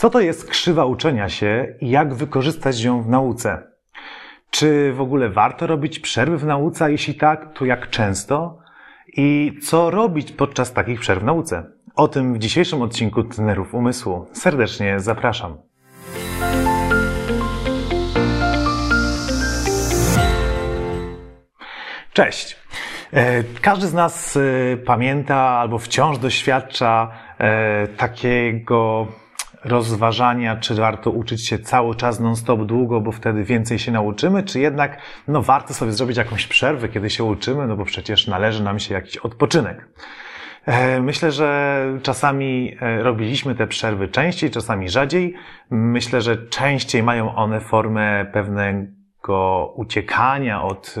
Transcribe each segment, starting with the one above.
Co to jest krzywa uczenia się i jak wykorzystać ją w nauce? Czy w ogóle warto robić przerwy w nauce, jeśli tak, to jak często? I co robić podczas takich przerw w nauce? O tym w dzisiejszym odcinku Trenerów Umysłu. Serdecznie zapraszam. Cześć. E, każdy z nas e, pamięta albo wciąż doświadcza e, takiego rozważania, czy warto uczyć się cały czas non-stop długo, bo wtedy więcej się nauczymy, czy jednak no, warto sobie zrobić jakąś przerwę, kiedy się uczymy, no bo przecież należy nam się jakiś odpoczynek. Myślę, że czasami robiliśmy te przerwy częściej, czasami rzadziej. Myślę, że częściej mają one formę pewnego uciekania od,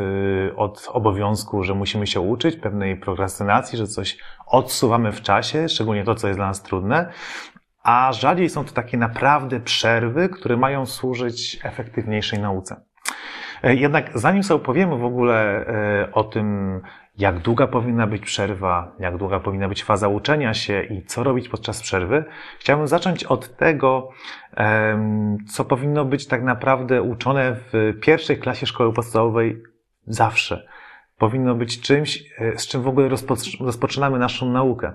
y, od obowiązku, że musimy się uczyć, pewnej prokrastynacji, że coś odsuwamy w czasie, szczególnie to, co jest dla nas trudne, a rzadziej są to takie naprawdę przerwy, które mają służyć efektywniejszej nauce. E, jednak zanim sobie opowiemy w ogóle e, o tym, jak długa powinna być przerwa, jak długa powinna być faza uczenia się i co robić podczas przerwy, chciałbym zacząć od tego, co powinno być tak naprawdę uczone w pierwszej klasie szkoły podstawowej zawsze. Powinno być czymś, e, z czym w ogóle rozpoczynamy naszą naukę.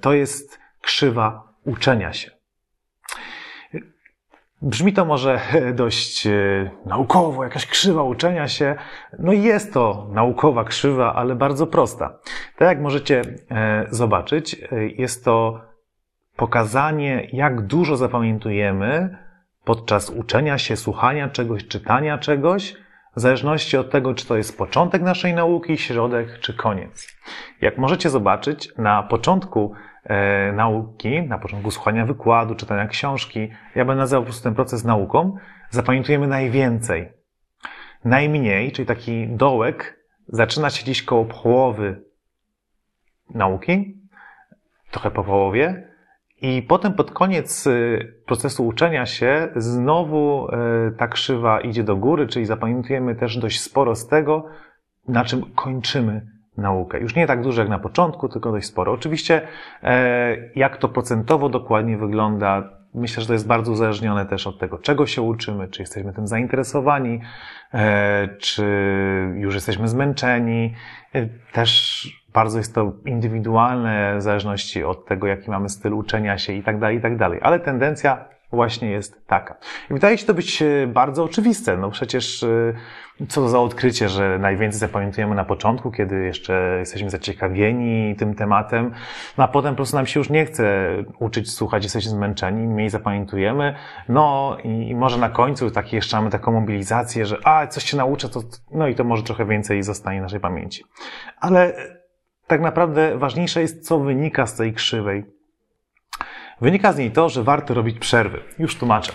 To jest krzywa uczenia się. Brzmi to może dość e, naukowo, jakaś krzywa uczenia się. No jest to naukowa krzywa, ale bardzo prosta. Tak jak możecie e, zobaczyć, e, jest to pokazanie, jak dużo zapamiętujemy podczas uczenia się, słuchania czegoś, czytania czegoś, w zależności od tego, czy to jest początek naszej nauki, środek czy koniec. Jak możecie zobaczyć, na początku nauki, na początku słuchania wykładu, czytania książki, ja będę nazywał po prostu ten proces nauką, zapamiętujemy najwięcej. Najmniej, czyli taki dołek, zaczyna się gdzieś koło połowy nauki, trochę po połowie, i potem pod koniec y, procesu uczenia się znowu y, ta krzywa idzie do góry, czyli zapamiętujemy też dość sporo z tego, na czym kończymy naukę. Już nie tak dużo jak na początku, tylko dość sporo. Oczywiście, e, jak to procentowo dokładnie wygląda, myślę, że to jest bardzo uzależnione też od tego, czego się uczymy, czy jesteśmy tym zainteresowani, e, czy już jesteśmy zmęczeni. E, też bardzo jest to indywidualne w zależności od tego, jaki mamy styl uczenia się i tak dalej, i tak dalej. Ale tendencja właśnie jest taka. I wydaje się to być e, bardzo oczywiste. No przecież e, co za odkrycie, że najwięcej zapamiętujemy na początku, kiedy jeszcze jesteśmy zaciekawieni tym tematem, no a potem po prostu nam się już nie chce uczyć, słuchać, jesteśmy zmęczeni, mniej zapamiętujemy, no i, może na końcu taki jeszcze mamy taką mobilizację, że a, coś się nauczę, to, no i to może trochę więcej zostanie naszej pamięci. Ale tak naprawdę ważniejsze jest, co wynika z tej krzywej Wynika z niej to, że warto robić przerwy. Już tłumaczę.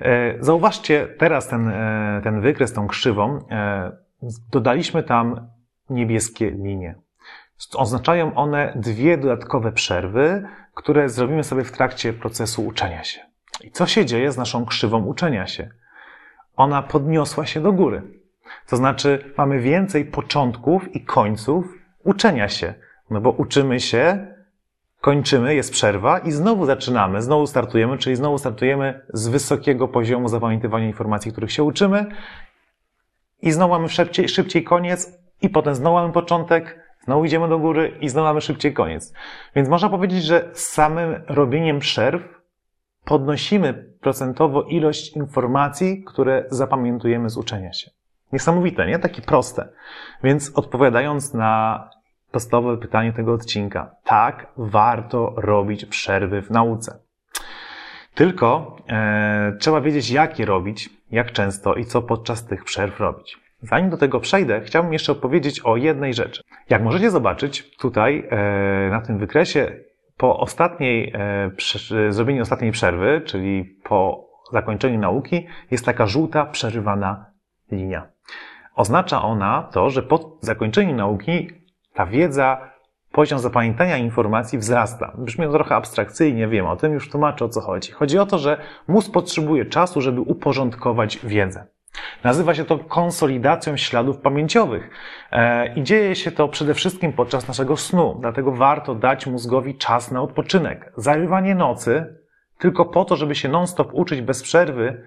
E, zauważcie teraz ten, e, ten wykres, tą krzywą. E, dodaliśmy tam niebieskie linie. Oznaczają one dwie dodatkowe przerwy, które zrobimy sobie w trakcie procesu uczenia się. I co się dzieje z naszą krzywą uczenia się? Ona podniosła się do góry. To znaczy, mamy więcej początków i końców uczenia się. No bo uczymy się kończymy, jest przerwa i znowu zaczynamy, znowu startujemy, czyli znowu startujemy z wysokiego poziomu zapamiętywania informacji, których się uczymy i znowu mamy szybciej, szybciej koniec i potem znowu mamy początek, znowu idziemy do góry i znowu mamy szybciej koniec. Więc można powiedzieć, że samym robieniem przerw podnosimy procentowo ilość informacji, które zapamiętujemy z uczenia się. Niesamowite, nie? Takie proste. Więc odpowiadając na podstawowe pytanie tego odcinka. Tak, warto robić przerwy w nauce. Tylko e, trzeba wiedzieć, jak je robić, jak często i co podczas tych przerw robić. Zanim do tego przejdę, chciałbym jeszcze opowiedzieć o jednej rzeczy. Jak możecie zobaczyć tutaj e, na tym wykresie, po ostatniej, e, zrobieniu ostatniej przerwy, czyli po zakończeniu nauki, jest taka żółta, przerywana linia. Oznacza ona to, że po zakończeniu nauki ta wiedza, poziom zapamiętania informacji wzrasta. Brzmi to trochę abstrakcyjnie, wiem o tym, już tłumaczę o co chodzi. Chodzi o to, że mózg potrzebuje czasu, żeby uporządkować wiedzę. Nazywa się to konsolidacją śladów pamięciowych e, i dzieje się to przede wszystkim podczas naszego snu, dlatego warto dać mózgowi czas na odpoczynek. Zarywanie nocy tylko po to, żeby się non-stop uczyć bez przerwy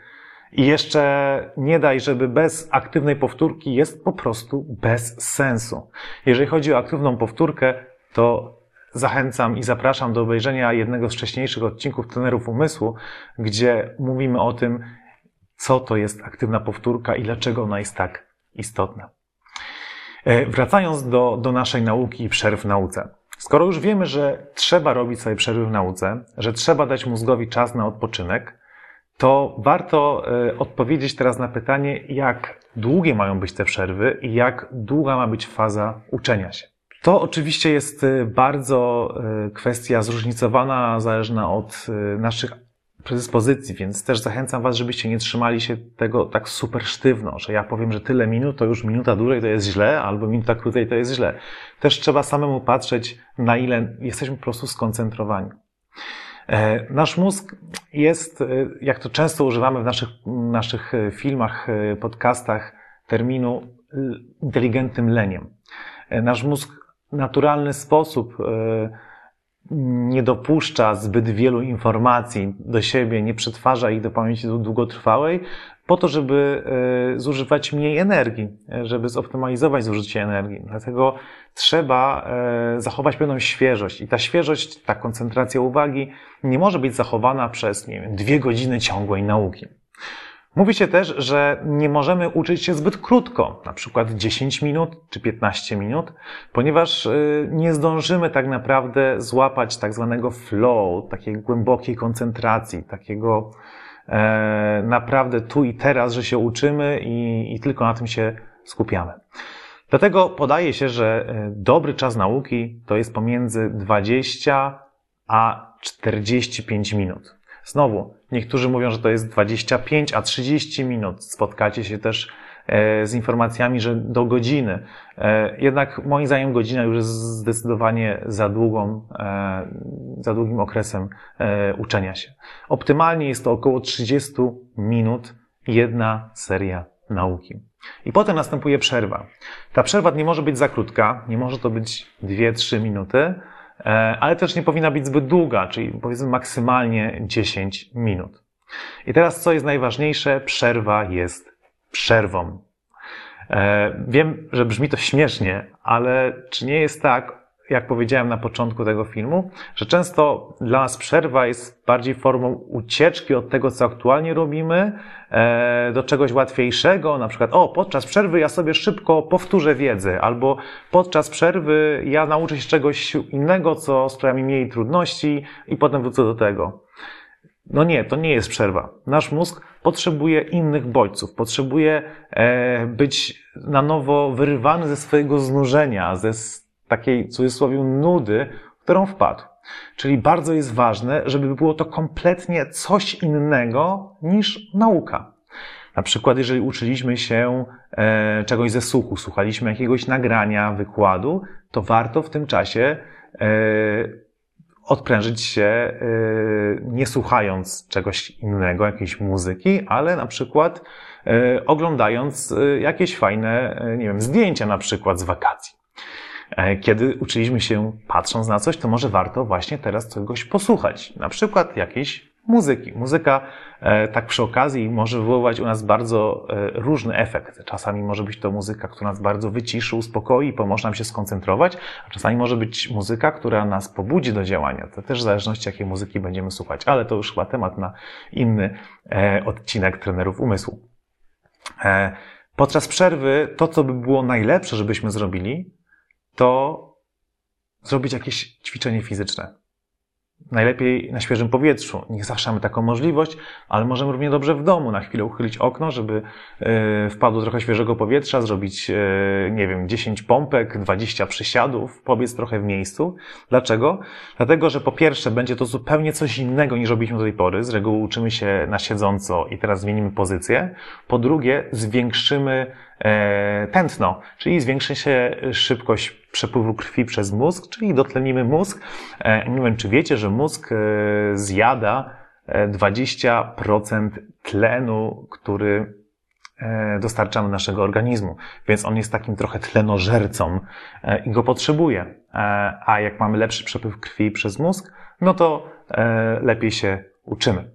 i jeszcze nie daj, żeby bez aktywnej powtórki jest po prostu bez sensu. Jeżeli chodzi o aktywną powtórkę, to zachęcam i zapraszam do obejrzenia jednego z wcześniejszych odcinków trenerów umysłu, gdzie mówimy o tym, co to jest aktywna powtórka i dlaczego ona jest tak istotna. E, wracając do, do naszej nauki i przerw w nauce. Skoro już wiemy, że trzeba robić sobie przerwy w nauce, że trzeba dać mózgowi czas na odpoczynek, to warto e, odpowiedzieć teraz na pytanie, jak długie mają być te przerwy i jak długa ma być faza uczenia się. To oczywiście jest e, bardzo kwestia zróżnicowana, zależna od naszych predyspozycji, więc też zachęcam Was, żebyście nie trzymali się tego tak super sztywno, że ja powiem, że tyle minut, to już minuta dłużej to jest źle, albo minuta krócej to jest źle. Też trzeba samemu patrzeć, na ile jesteśmy po prostu skoncentrowani. E, nasz mózg jest, e, jak to często używamy w naszych, naszych e, filmach, podcastach, terminu inteligentnym leniem. Nasz mózg w naturalny sposób nie dopuszcza zbyt wielu informacji do siebie, nie przetwarza ich do pamięci długotrwałej, po to, żeby e, zużywać mniej energii, e, żeby zoptymalizować zużycie energii. Dlatego trzeba e, zachować pewną świeżość i ta świeżość, ta koncentracja uwagi nie może być zachowana przez, nie wiem, dwie godziny ciągłej nauki. Mówi się też, że nie możemy uczyć się zbyt krótko, na przykład 10 minut czy 15 minut, ponieważ y, nie zdążymy tak naprawdę złapać tak zwanego flow, takiej głębokiej koncentracji, takiego e, naprawdę tu i teraz, że się uczymy i, i tylko na tym się skupiamy. Dlatego podaje się, że e, dobry czas nauki to jest pomiędzy 20 a 45 minut. Znowu, niektórzy mówią, że to jest 25 a 30 minut. Spotkacie się też e, z informacjami, że do godziny. E, jednak moim zdaniem godzina już jest zdecydowanie za długą, e, za długim okresem uczenia się. Optymalnie jest to około 30 minut jedna seria nauki. I potem następuje przerwa. Ta przerwa nie może być za krótka, nie może to być 2-3 minuty, ale też nie powinna być zbyt długa, czyli powiedzmy maksymalnie 10 minut. I teraz co jest najważniejsze? Przerwa jest przerwą. E, wiem, że brzmi to śmiesznie, ale czy nie jest tak, jak powiedziałem na początku tego filmu, że często dla nas przerwa jest bardziej formą ucieczki od tego, co aktualnie robimy, e, do czegoś łatwiejszego, na przykład, o, podczas przerwy ja sobie szybko powtórzę wiedzę, albo podczas przerwy ja nauczę się czegoś innego, co sprawia mi mniej trudności i potem wrócę do tego. No nie, to nie jest przerwa. Nasz mózg potrzebuje innych bodźców, potrzebuje e, być na nowo wyrywany ze swojego znużenia, ze takiej, w cudzysłowie, nudy, w którą wpadł. Czyli bardzo jest ważne, żeby było to kompletnie coś innego niż nauka. Na przykład, jeżeli uczyliśmy się e, czegoś ze słuchu, słuchaliśmy jakiegoś nagrania, wykładu, to warto w tym czasie e, odprężyć się, e, nie słuchając czegoś innego, jakiejś muzyki, ale na przykład oglądając jakieś fajne, nie wiem, zdjęcia na przykład z wakacji. E, kiedy uczyliśmy się patrząc na coś, to może warto właśnie teraz czegoś posłuchać. Na przykład jakiejś muzyki. Muzyka e, tak przy okazji może wywoływać u nas bardzo e, różny efekt. Czasami może być to muzyka, która nas bardzo wyciszy, uspokoi i pomoże nam się skoncentrować, a czasami może być muzyka, która nas pobudzi do działania. To też w zależności jakiej muzyki będziemy słuchać, ale to już chyba temat na inny odcinek trenerów umysłu. Podczas przerwy to, co by było najlepsze, żebyśmy zrobili, to zrobić jakieś ćwiczenie fizyczne. Najlepiej na świeżym powietrzu. Nie zawsze mamy taką możliwość, ale możemy równie dobrze w domu na chwilę uchylić okno, żeby e, wpadło trochę świeżego powietrza, zrobić, e, nie wiem, 10 pompek, 20 przysiadów, pobiec trochę w miejscu. Dlaczego? Dlatego, że po pierwsze będzie to zupełnie coś innego niż robiliśmy do tej pory. Z reguły uczymy się na siedząco i teraz zmienimy pozycję. Po drugie, zwiększymy e, tętno, czyli zwiększy się szybkość przepływu krwi przez mózg, czyli dotlenimy mózg. E, nie wiem, czy wiecie, że mózg e, zjada 20% e, tlenu, który dostarczamy naszego organizmu. Więc on jest takim trochę tlenożercą i go potrzebuje. A jak mamy lepszy przepływ krwi przez mózg, no to lepiej się uczymy.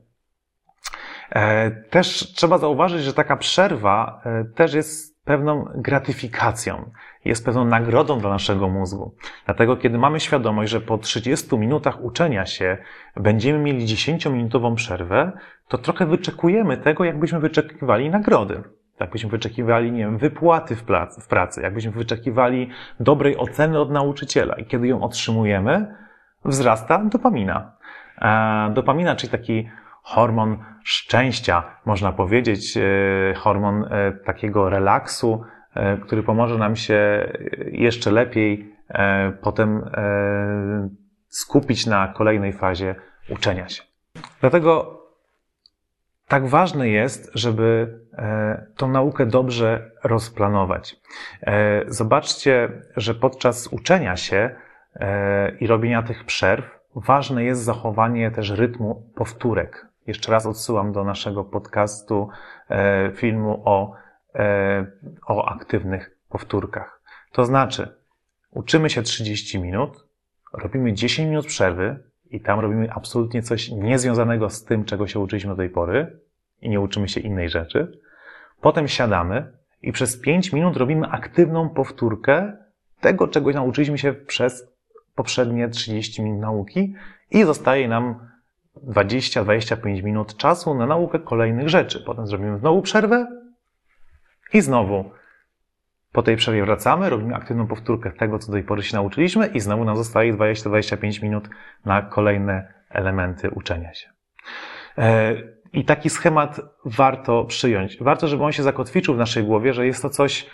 Też trzeba zauważyć, że taka przerwa też jest pewną gratyfikacją, jest pewną nagrodą dla naszego mózgu. Dlatego, kiedy mamy świadomość, że po 30 minutach uczenia się będziemy mieli 10-minutową przerwę, to trochę wyczekujemy tego, jakbyśmy wyczekiwali nagrody. Jakbyśmy wyczekiwali, nie wiem, wypłaty w pracy, w pracy, jakbyśmy wyczekiwali dobrej oceny od nauczyciela. I kiedy ją otrzymujemy, wzrasta dopamina. E, dopamina, czyli taki hormon szczęścia, można powiedzieć, e, hormon e, takiego relaksu, e, który pomoże nam się jeszcze lepiej potem skupić na kolejnej fazie uczenia się. Dlatego tak ważne jest, żeby tą naukę dobrze rozplanować. Zobaczcie, że podczas uczenia się i robienia tych przerw ważne jest zachowanie też rytmu powtórek. Jeszcze raz odsyłam do naszego podcastu, e, filmu o, e, o aktywnych powtórkach. To znaczy, uczymy się 30 minut, robimy 10 minut przerwy i tam robimy absolutnie coś niezwiązanego z tym, czego się uczyliśmy do tej pory i nie uczymy się innej rzeczy. Potem siadamy i przez 5 minut robimy aktywną powtórkę tego, czego nauczyliśmy się przez poprzednie 30 minut nauki i zostaje nam 20-25 minut czasu na naukę kolejnych rzeczy. Potem zrobimy znowu przerwę i znowu po tej przerwie wracamy, robimy aktywną powtórkę tego, co do tej pory się nauczyliśmy i znowu nam zostaje 20-25 minut na kolejne elementy uczenia się. E, I taki schemat warto przyjąć. Warto, żeby on się zakotwiczył w naszej głowie, że jest to coś,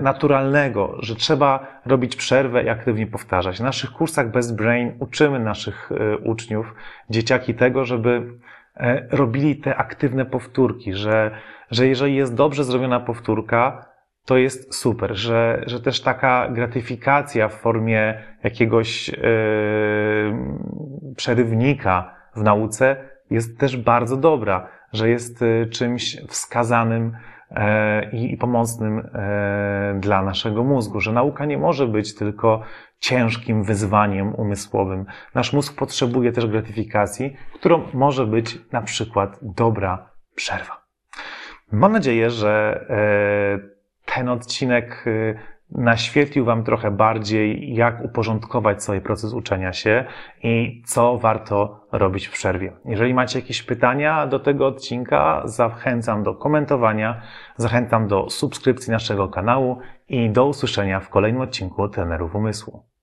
naturalnego, że trzeba robić przerwę i aktywnie powtarzać. Na naszych kursach Best Brain uczymy naszych e, uczniów, dzieciaki tego, żeby e, robili te aktywne powtórki, że, że jeżeli jest dobrze zrobiona powtórka, to jest super, że, że też taka gratyfikacja w formie jakiegoś yy, przerywnika w nauce jest też bardzo dobra, że jest czymś wskazanym E, i pomocnym e, dla naszego mózgu, że nauka nie może być tylko ciężkim wyzwaniem umysłowym. Nasz mózg potrzebuje też gratyfikacji, którą może być na przykład dobra przerwa. Mam nadzieję, że e, ten odcinek naświetlił Wam trochę bardziej, jak uporządkować sobie proces uczenia się i co warto robić w przerwie. Jeżeli macie jakieś pytania do tego odcinka, zachęcam do komentowania, zachęcam do subskrypcji naszego kanału i do usłyszenia w kolejnym odcinku Trenerów Umysłu.